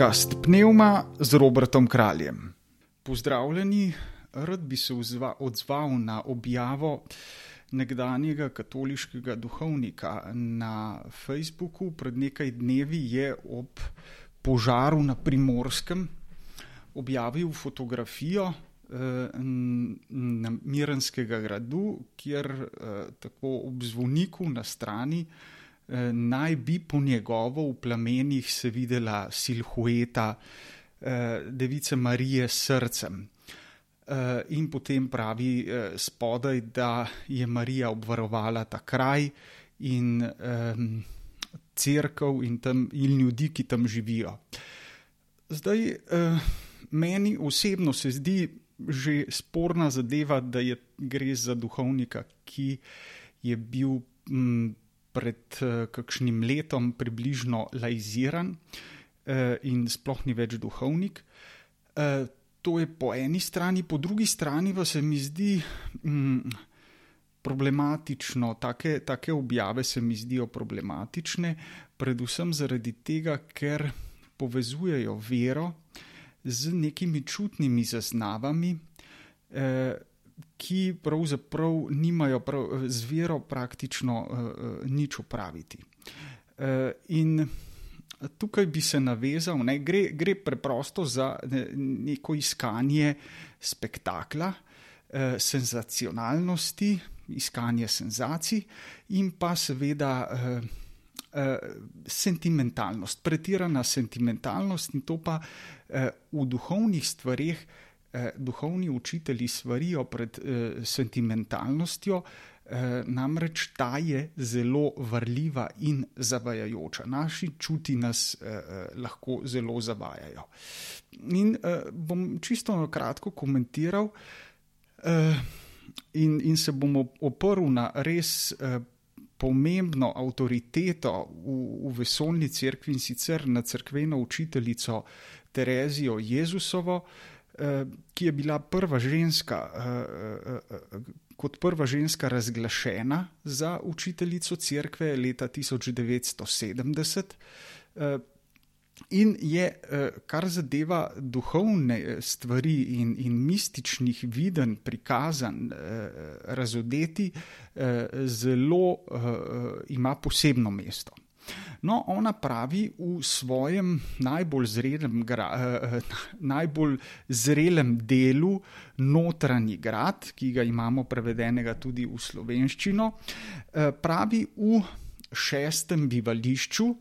podcast Pneuma z Robertom Kraljem. Pozdravljeni, rad bi se odzval na objavo nekdanjega katoliškega duhovnika na Facebooku. Pred nekaj dnevi je ob požaru na primorskem objavil fotografijo eh, Mirenskega gradu, kjer eh, tako ob zvoniku na strani naj bi po njegovo v plamenih se videla silhueta device Marije s srcem. In potem pravi spodaj, da je Marija obvarovala ta kraj in crkv in, in ljudi, ki tam živijo. Zdaj, meni osebno se zdi že sporna zadeva, da je, gre za duhovnika, ki je bil m, pred uh, kakšnim letom približno laiziran uh, in sploh ni več duhovnik. Uh, to je po eni strani, po drugi strani pa se mi zdi. M, Problematično, take, take objave se mi zdijo problematične, predvsem zaradi tega, ker povezujejo vero z nekimi čutnimi zaznavami, eh, ki pravzaprav nimajo prav, z vero praktično eh, nič opraviti. In tukaj bi se navezal, ne, gre, gre preprosto za neko iskanje spektakla, senzacionalnosti, iskanje senzacij in pa seveda uh, sentimentalnost, pretirana sentimentalnost in to pa uh, v duhovnih stvarih, uh, duhovni učitelji svarijo pred uh, sentimentalnostjo, uh, namreč ta je zelo vrljiva in zavajajoča. Naši čuti nas uh, uh, lahko zelo zavajajo. In uh, bom čisto na kratko komentiral. Uh, In, in se bomo oprl na res eh, pomembno avtoriteto v, v vesoljni cerkvi in sicer na crkveno učiteljico Terezijo Jezusovo, eh, ki je bila prva ženska, eh, eh, kot prva ženska razglašena za učiteljico cerkve leta 1970. In je, eh, kar zadeva duhovne eh, stvari in, in mističnih viden, prikazan, eh, razodeti, zelo ima posebno mesto. No, ona pravi v svojem najbolj zrelem, najbolj zrelem delu, notranji grad, ki ga imamo prevedenega tudi v slovenščino, pravi v šestem bivališču,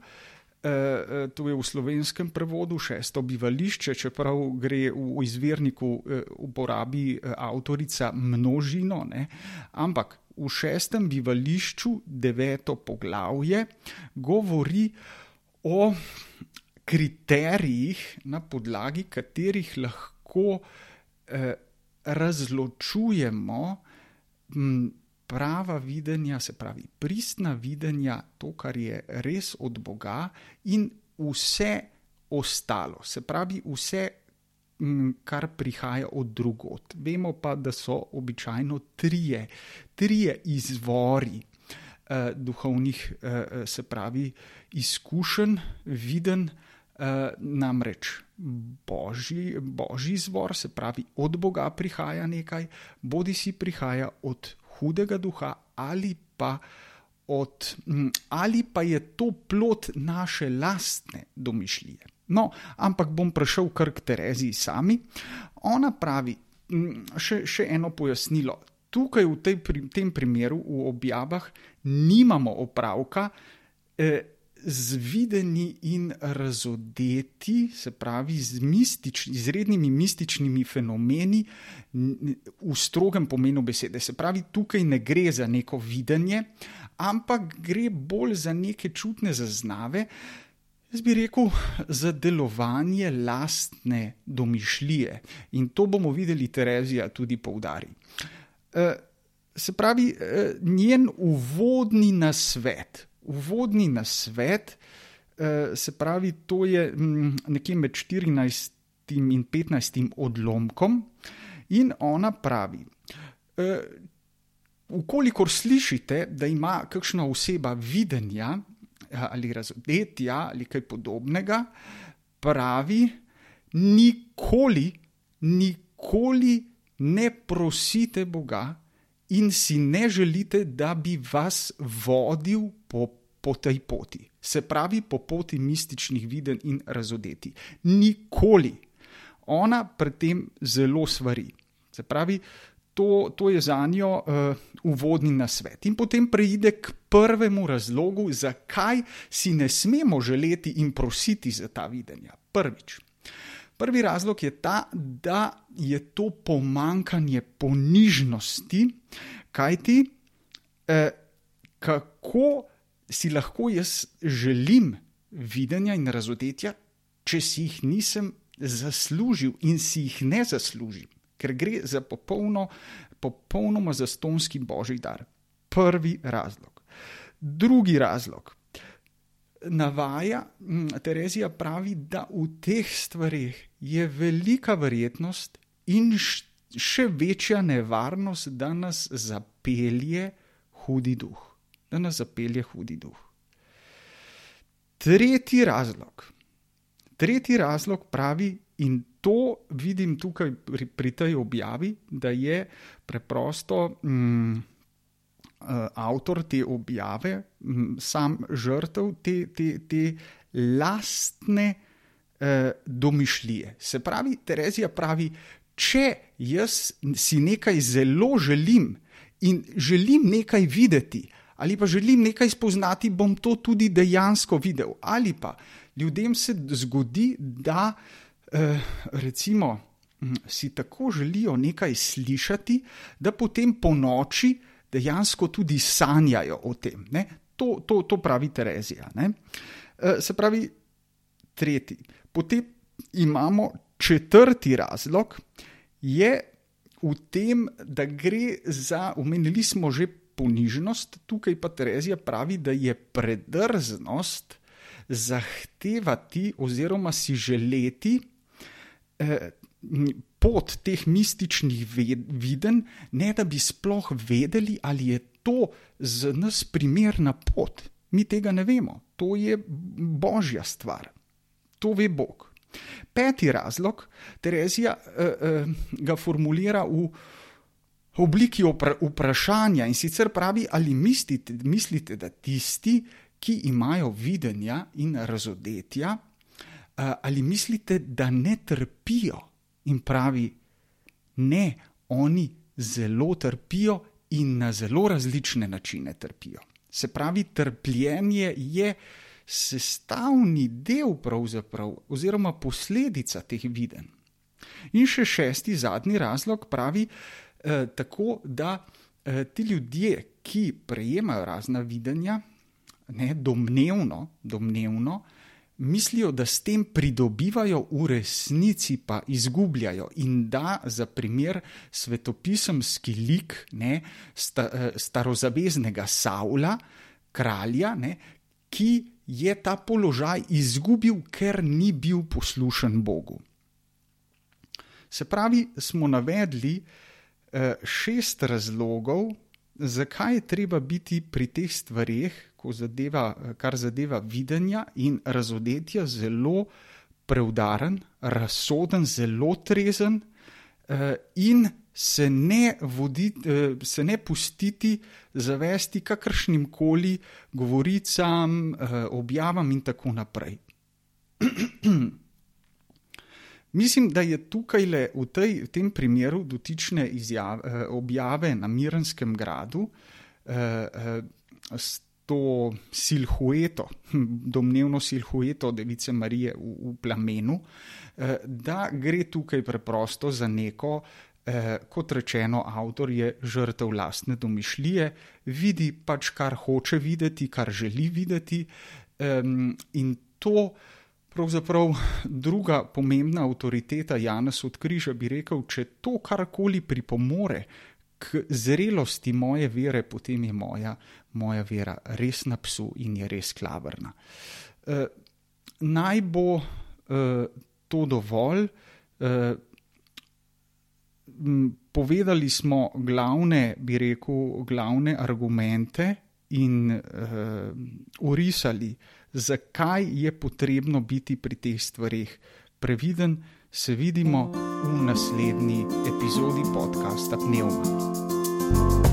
Uh, to je v slovenskem prevodu šesto bivališče, čeprav gre v izvirniku uh, uporabi uh, avtorica množino, ne? ampak v šestem bivališču, deveto poglavje, govori o kriterijih, na podlagi katerih lahko uh, razločujemo. M, prava videnja, se pravi, pristna videnja, to, kar je res od Boga, in vse ostalo, se pravi, vse, kar prihaja od drugot. Vemo pa, da so običajno trije, trije izvori. Uh, duhovnih, uh, se pravi, izkušenj, viden, uh, namreč božji, božji izvor, se pravi, od Boga prihaja nekaj, bodi si prihaja od hudega duha ali pa, od, ali pa je to plot naše lastne domišljije. No, ampak bom prišel kar k Tereziji sami. Ona pravi, še, še eno pojasnilo. Tukaj v tej, tem primeru, v objavah, nimamo opravka. Eh, z videni in razodeti, se pravi z mistič, izrednimi mističnimi fenomeni v strogem pomenu besede. Se pravi, tukaj ne gre za neko videnje, ampak gre bolj za neke čutne zaznave. Jaz bi rekel, za delovanje lastne domišljije in to bomo videli, Terezija tudi poudari. E, se pravi, e, njen uvodni nasvet, uvodni nasvet, eh, se pravi, to je mm, nekje med 14 in 15 odlomkom, in ona pravi. Ukolikor eh, slišite, da ima kakšna oseba videnja ali razodetja ali kaj podobnega, pravi, nikoli, nikoli ne prosite Boga in si ne želite, da bi vas vodil po, po tej poti. Se pravi, po poti mističnih videnj in razodeti. Nikoli. Ona pred tem zelo svari. Se pravi, to, to je za njo uh, uvodni nasvet. In potem preide k prvemu razlogu, zakaj si ne smemo želeti in prositi za ta videnja. Prvič. Prvi razlog je ta, da je to pomankanje ponižnosti, kajti eh, kako si lahko jaz želim videnja in razodetja, če si jih nisem zaslužil in si jih ne zaslužim ker gre za popolno, popolnoma zastonski božji dar. Prvi razlog. Drugi razlog. Navaja Terezija pravi, da v teh stvarih je velika verjetnost in še večja nevarnost, da nas zapelje hudi duh. Da nas zapelje hudi duh. Tretji razlog. Tretji razlog pravi, in to vidim tukaj pri, pri tej objavi, da je preprosto mm, eh, avtor te objave, mm, sam žrtev te, te, te lastne eh, domišljije. Se pravi, Terezija pravi, če jaz si nekaj zelo želim in želim nekaj videti, ali pa želim nekaj spoznati, bom to tudi dejansko videl. Ali pa ljudem se zgodi, da Eh, recimo, hm, si tako želijo nekaj slišati, da potem po noči dejansko tudi sanjajo o tem. To, to, to pravi Terezija. Ne? Eh, se pravi, tretji. Potem imamo četrti razlog, je v tem, da gre za, omenili smo že ponižnost, tukaj pa Terezija pravi, da je predrznost zahtevati oziroma si želeti, eh, pot teh mističnih videnj, ne da bi sploh vedeli, ali je to za nas primerna pot. Mi tega ne vemo, to je božja stvar, to ve Bog. Peti razlog, Terezija eh, eh, ga formulira v obliki vprašanja in sicer pravi, ali mislite, mislite, da tisti, ki imajo videnja in razodetja, ali mislite, da ne trpijo? In pravi, ne, oni zelo trpijo in na zelo različne načine trpijo. Se pravi, trpljenje je sestavni del, oziroma posledica teh viden. In še šesti, zadnji razlog pravi eh, tako, da eh, ti ljudje, ki prejemajo razna videnja, ne domnevno, domnevno eh, mislijo, da s tem pridobivajo, v resnici pa izgubljajo. In da za primer svetopisemski lik ne, sta, eh, starozaveznega Saula, kralja, ne, ki je ta položaj izgubil, ker ni bil poslušen Bogu. Se pravi, smo navedli eh, šest razlogov, zakaj je treba biti pri teh stvarih, zadeva, kar zadeva videnja in razodetja, zelo preudaren, razsoden, zelo trezen eh, in se ne, voditi, eh, se ne pustiti zavesti kakršnim koli govoricam, eh, objavam in tako naprej. Mislim, da je tukaj le v, tej, v tem primeru dotične izjave, objave na Mirenskem gradu eh, eh, to silhueto, domnevno silhueto Device Marije v, v plamenu, da gre tukaj preprosto za neko, kot rečeno, avtor je žrtev lastne domišljije, vidi pač, kar hoče videti, kar želi videti in to. Pravzaprav druga pomembna avtoriteta Janes od Križa bi rekel, če to karkoli pripomore k zrelosti moje vere, potem je moja, moja vera res na psu in je res klavrna. E, naj bo e, to dovolj. E, povedali smo glavne, bi rekel, glavne argumente in uh, urisali, zakaj je potrebno biti pri teh stvarih previden, se vidimo v naslednji epizodi podcasta Pneuma. thank you